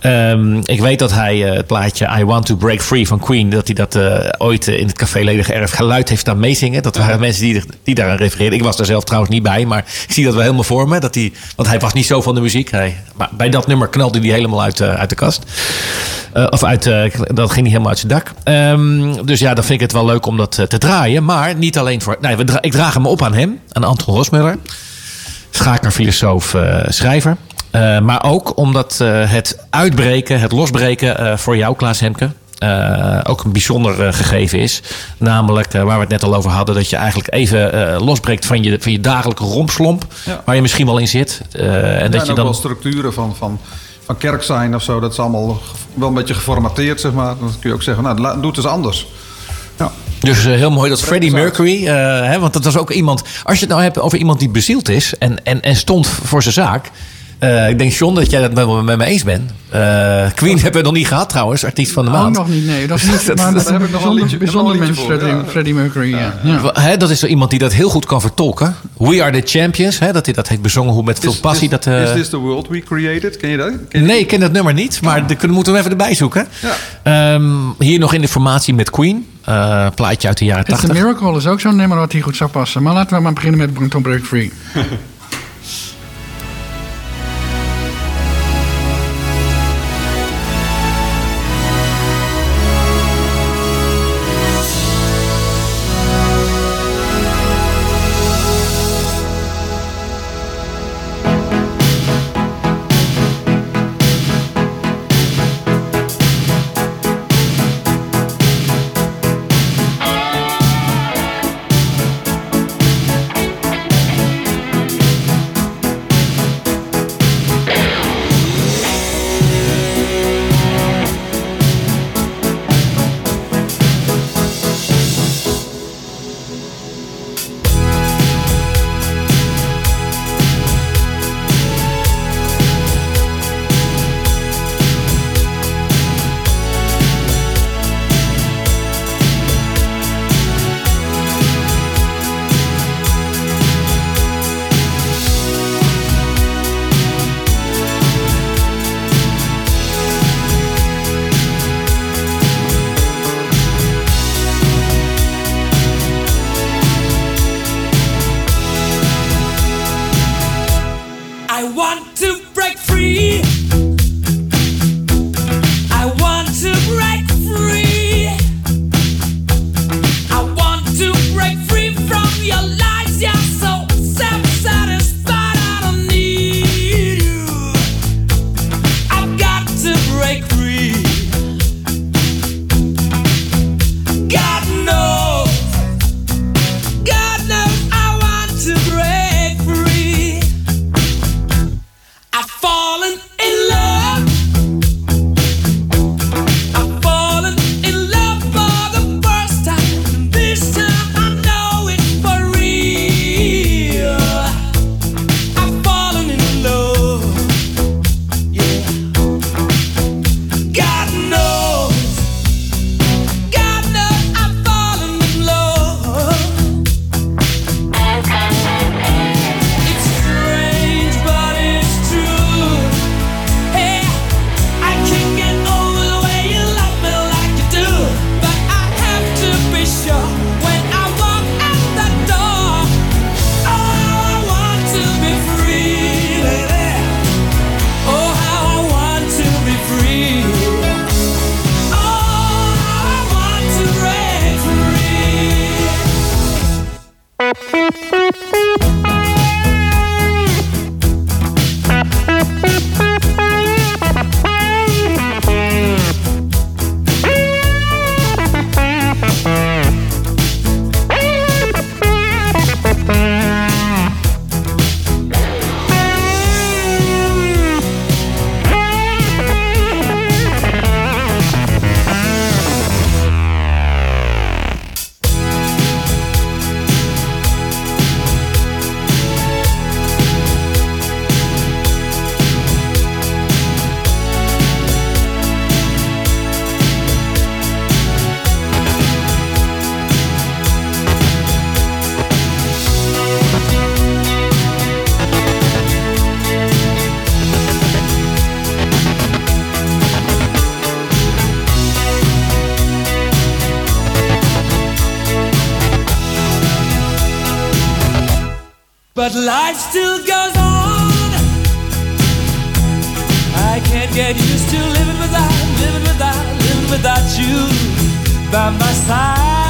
Ehm, ik weet dat hij eh, het plaatje I Want to Break Free van Queen, dat hij dat eh, ooit eh, in het café Ledige Erf geluid heeft staan meezingen. Dat waren mensen die, die daaraan refereerden. Ik was daar zelf trouwens niet bij, maar ik zie dat wel helemaal voor me. Dat hij, want hij was niet zo van de muziek. Hij, maar bij dat nummer knalde hij helemaal uit, uit de kast. Of uit, dat ging niet helemaal uit zijn dak. Ehm, dus ja, dan vind ik het wel leuk om dat te draaien. Maar niet alleen voor. Nee, ik draag hem op aan hem, aan Anton Rosmuller schaker, filosoof, eh, schrijver. Eh, maar ook omdat eh, het uitbreken, het losbreken eh, voor jou, Klaas Hemke, ook een bijzonder gegeven is. Namelijk, waar we het net al over hadden, dat je eigenlijk even losbreekt van je, van je dagelijke rompslomp, Ja. waar je misschien wel in zit. En Ja, dat en je ook dan. wel structuren van, van, van kerk zijn of zo. Dat is allemaal wel een beetje geformateerd, zeg maar. Dan kun je ook zeggen, nou, doe het eens anders. Ja. Dus heel mooi dat Freddie. Mercury, hè, want dat was ook iemand. Als je het nou hebt over iemand die bezield is en, en, en stond voor zijn zaak. Eh, ik denk, John, dat jij dat met, me- met me eens bent. Eh, Queen hebben we nog niet gehad trouwens, artiest van de Oh, maand. nog niet, nee. Dat is niet, Dat- maar dat dat heb ik nog een wel een bijzonder, liedje- bijzonder liedje Freddie, voor, Freddie Mercury. Ja. Ja. Dat is zo iemand die dat heel goed kan vertolken. We are the champions. Hè, dat hij dat heeft bezongen hoe met veel Is- passie. is, dat, eh, is this the world we created? Ken je dat? Ken je nee, ik ken dat nummer niet. Maar dat kunnen- moeten we even erbij zoeken. Ja. Ehm, hier nog in de formatie met Queen. Eh, plaatje uit de jaren It's a 80. Miracle is ook zo'n nummer wat hier goed zou passen. Maar laten we maar beginnen met Tom Break Free. Life still goes on. I can't get used to living without, living without, living without you by my side.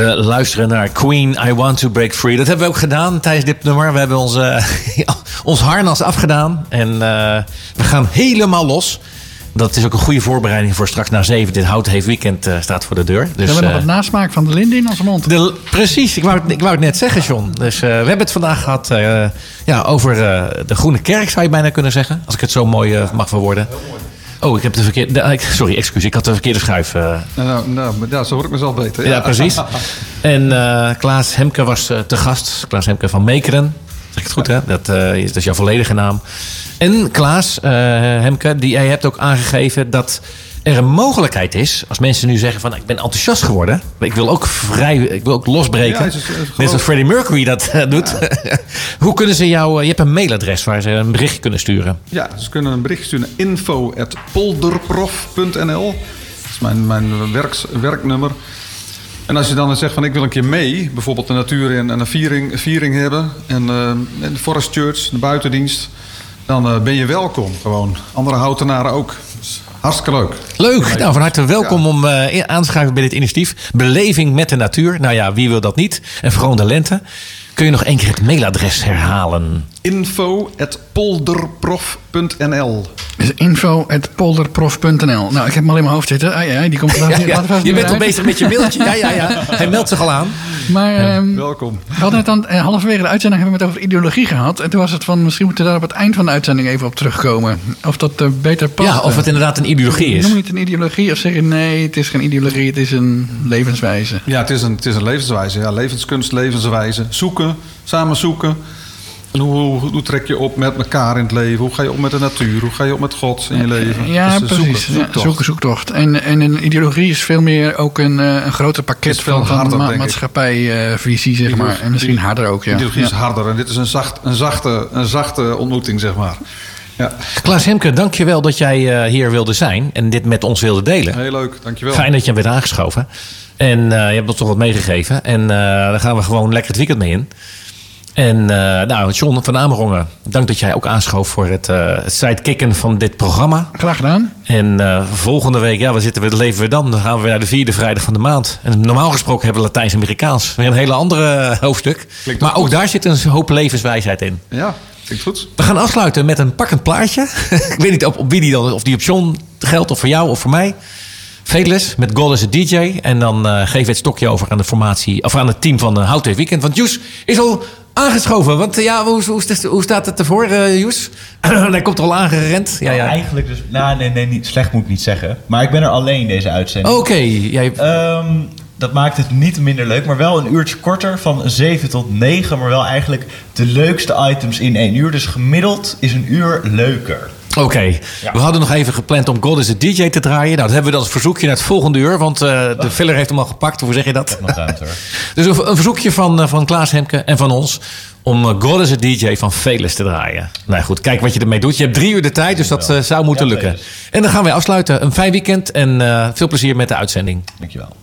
We luisteren naar Queen, I Want to Break Free. Dat hebben we ook gedaan tijdens dit nummer. We hebben ons, eh, ons harnas afgedaan. En eh, we gaan helemaal los. Dat is ook een goede voorbereiding voor straks na zeven. Dit hout heeft weekend eh, staat voor de deur. Dus, we hebben nog eh, wat nasmaak van de linde in onze mond. de, precies, ik wou, het, ik wou het net zeggen, John. Dus eh, we hebben het vandaag gehad eh, ja, over eh, de Groene Kerk, zou je bijna kunnen zeggen. Als ik het zo mooi eh, mag verwoorden. Oh, ik heb de verkeerde... Sorry, excuus. Ik had de verkeerde schuif. eh, Nou, nou, ja, zo hoor ik mezelf beter. ja, precies. En eh, Klaas Hemke was eh, te gast. Klaas Hemke van Mekeren. Zeg ik het goed, hè? Dat, is, dat is jouw volledige naam. En Klaas Hemke, die, jij hebt ook aangegeven dat er een mogelijkheid is... als mensen nu zeggen van ik ben enthousiast geworden... ik wil ook vrij, ik wil ook losbreken. Ja, Net zoals Freddie Mercury dat eh, doet. Hoe kunnen ze jou... eh, je hebt een mailadres waar ze een berichtje kunnen sturen. Ja, ze kunnen een bericht sturen naar info.polderprof.nl. Dat is mijn, mijn werks, werknummer. En als je dan zegt van ik wil een keer mee, bijvoorbeeld de natuur in en een viering, viering hebben. En, en de Forest Church, de buitendienst. Dan ben je welkom gewoon. Andere houtenaren ook. Dus hartstikke leuk. Leuk. Nou, van harte welkom om in- aan te bij dit initiatief. Beleving met de natuur. Nou ja, wie wil dat niet? En vooral de lente. Kun je nog één keer het mailadres herhalen? info.polderprof.nl Dus info.polderprof.nl. Nou, ik heb hem al in mijn hoofd zitten. Ah, ja, die komt Ja, ja. later vast Je bent al bezig met je mailtje. Ja, ja, ja. Hij meldt zich al aan. Maar ehm, Welkom. we hadden het dan eh, halverwege de uitzending hebben we het over ideologie gehad. En toen was het van, misschien moeten we daar op het eind van de uitzending even op terugkomen. Of dat eh, beter past. Ja, of het inderdaad een ideologie is. Noem je het een ideologie of zeg je nee, het is geen ideologie, het is een levenswijze. Ja, het is een, het is een levenswijze. Ja, levenskunst, levenswijze. Zoeken, samen zoeken. En hoe, hoe, hoe trek je op met elkaar in het leven? Hoe ga je om met de natuur? Hoe ga je om met God in je leven? Ja, Dus, precies. Zoeken, Ja, zoektocht. zoeken, zoektocht. En, en een ideologie is veel meer ook een, eh, een groter pakket veel van, harder, ma- maatschappijvisie, zeg maar. En misschien harder ook, ja. Ideologie is harder. En dit is een, zacht, een, zachte, een zachte ontmoeting, zeg maar. Ja, Klaas Hemke, dankjewel dat jij eh, hier wilde zijn en dit met ons wilde delen. heel leuk. Dankjewel. Fijn dat je hem werd aangeschoven. En eh, je hebt ons toch wat meegegeven. En eh, daar gaan we gewoon lekker het weekend mee in. En eh, nou, John van Amerongen, dank dat jij ook aanschoof voor het, het sidekicken van dit programma. Graag gedaan. En eh, volgende week, ja, waar zitten we, leven we dan? Dan gaan we weer naar de vierde vrijdag van de maand. En normaal gesproken hebben we Latijns-Amerikaans. Weer een hele andere hoofdstuk. Maar ook ook goed. daar zit een hoop levenswijsheid in. Ja, klinkt goed. We gaan afsluiten met een pakkend plaatje. ik weet niet op, op wie die dan, of die op John geldt of voor jou of voor mij. Veles met as a DJ. En dan eh geven we het stokje over aan de formatie, of aan het team van uh, Houtwee Weekend. Want Joes is al aangeschoven. Want eh, ja, hoe, hoe, hoe staat het ervoor, eh Joes? Hij komt er al aangerend. Ja, ja. Eigenlijk dus... Nou, nee, nee, niet, slecht moet ik niet zeggen. Maar ik ben er alleen deze uitzending. Oké, jij, Ehm, dat maakt het niet minder leuk, maar wel een uurtje korter, van 7 tot 9. Maar wel eigenlijk de leukste items in één uur. Dus gemiddeld is een uur leuker. Oké, Ja. we hadden nog even gepland om God is a DJ te draaien. Nou, dat hebben we dan als verzoekje naar het volgende uur. Want eh, de filler heeft hem al gepakt. Hoe zeg je dat? Nog ruimte hoor. Dus een, een verzoekje van, eh, van Klaas Hemke en van ons. Om eh, God is a DJ van Veles te draaien. Nou goed, kijk wat je ermee doet. Je hebt drie uur de tijd, dus dat zou moeten Ja, lukken. En dan gaan wij afsluiten. Een fijn weekend en veel plezier met de uitzending. Dankjewel.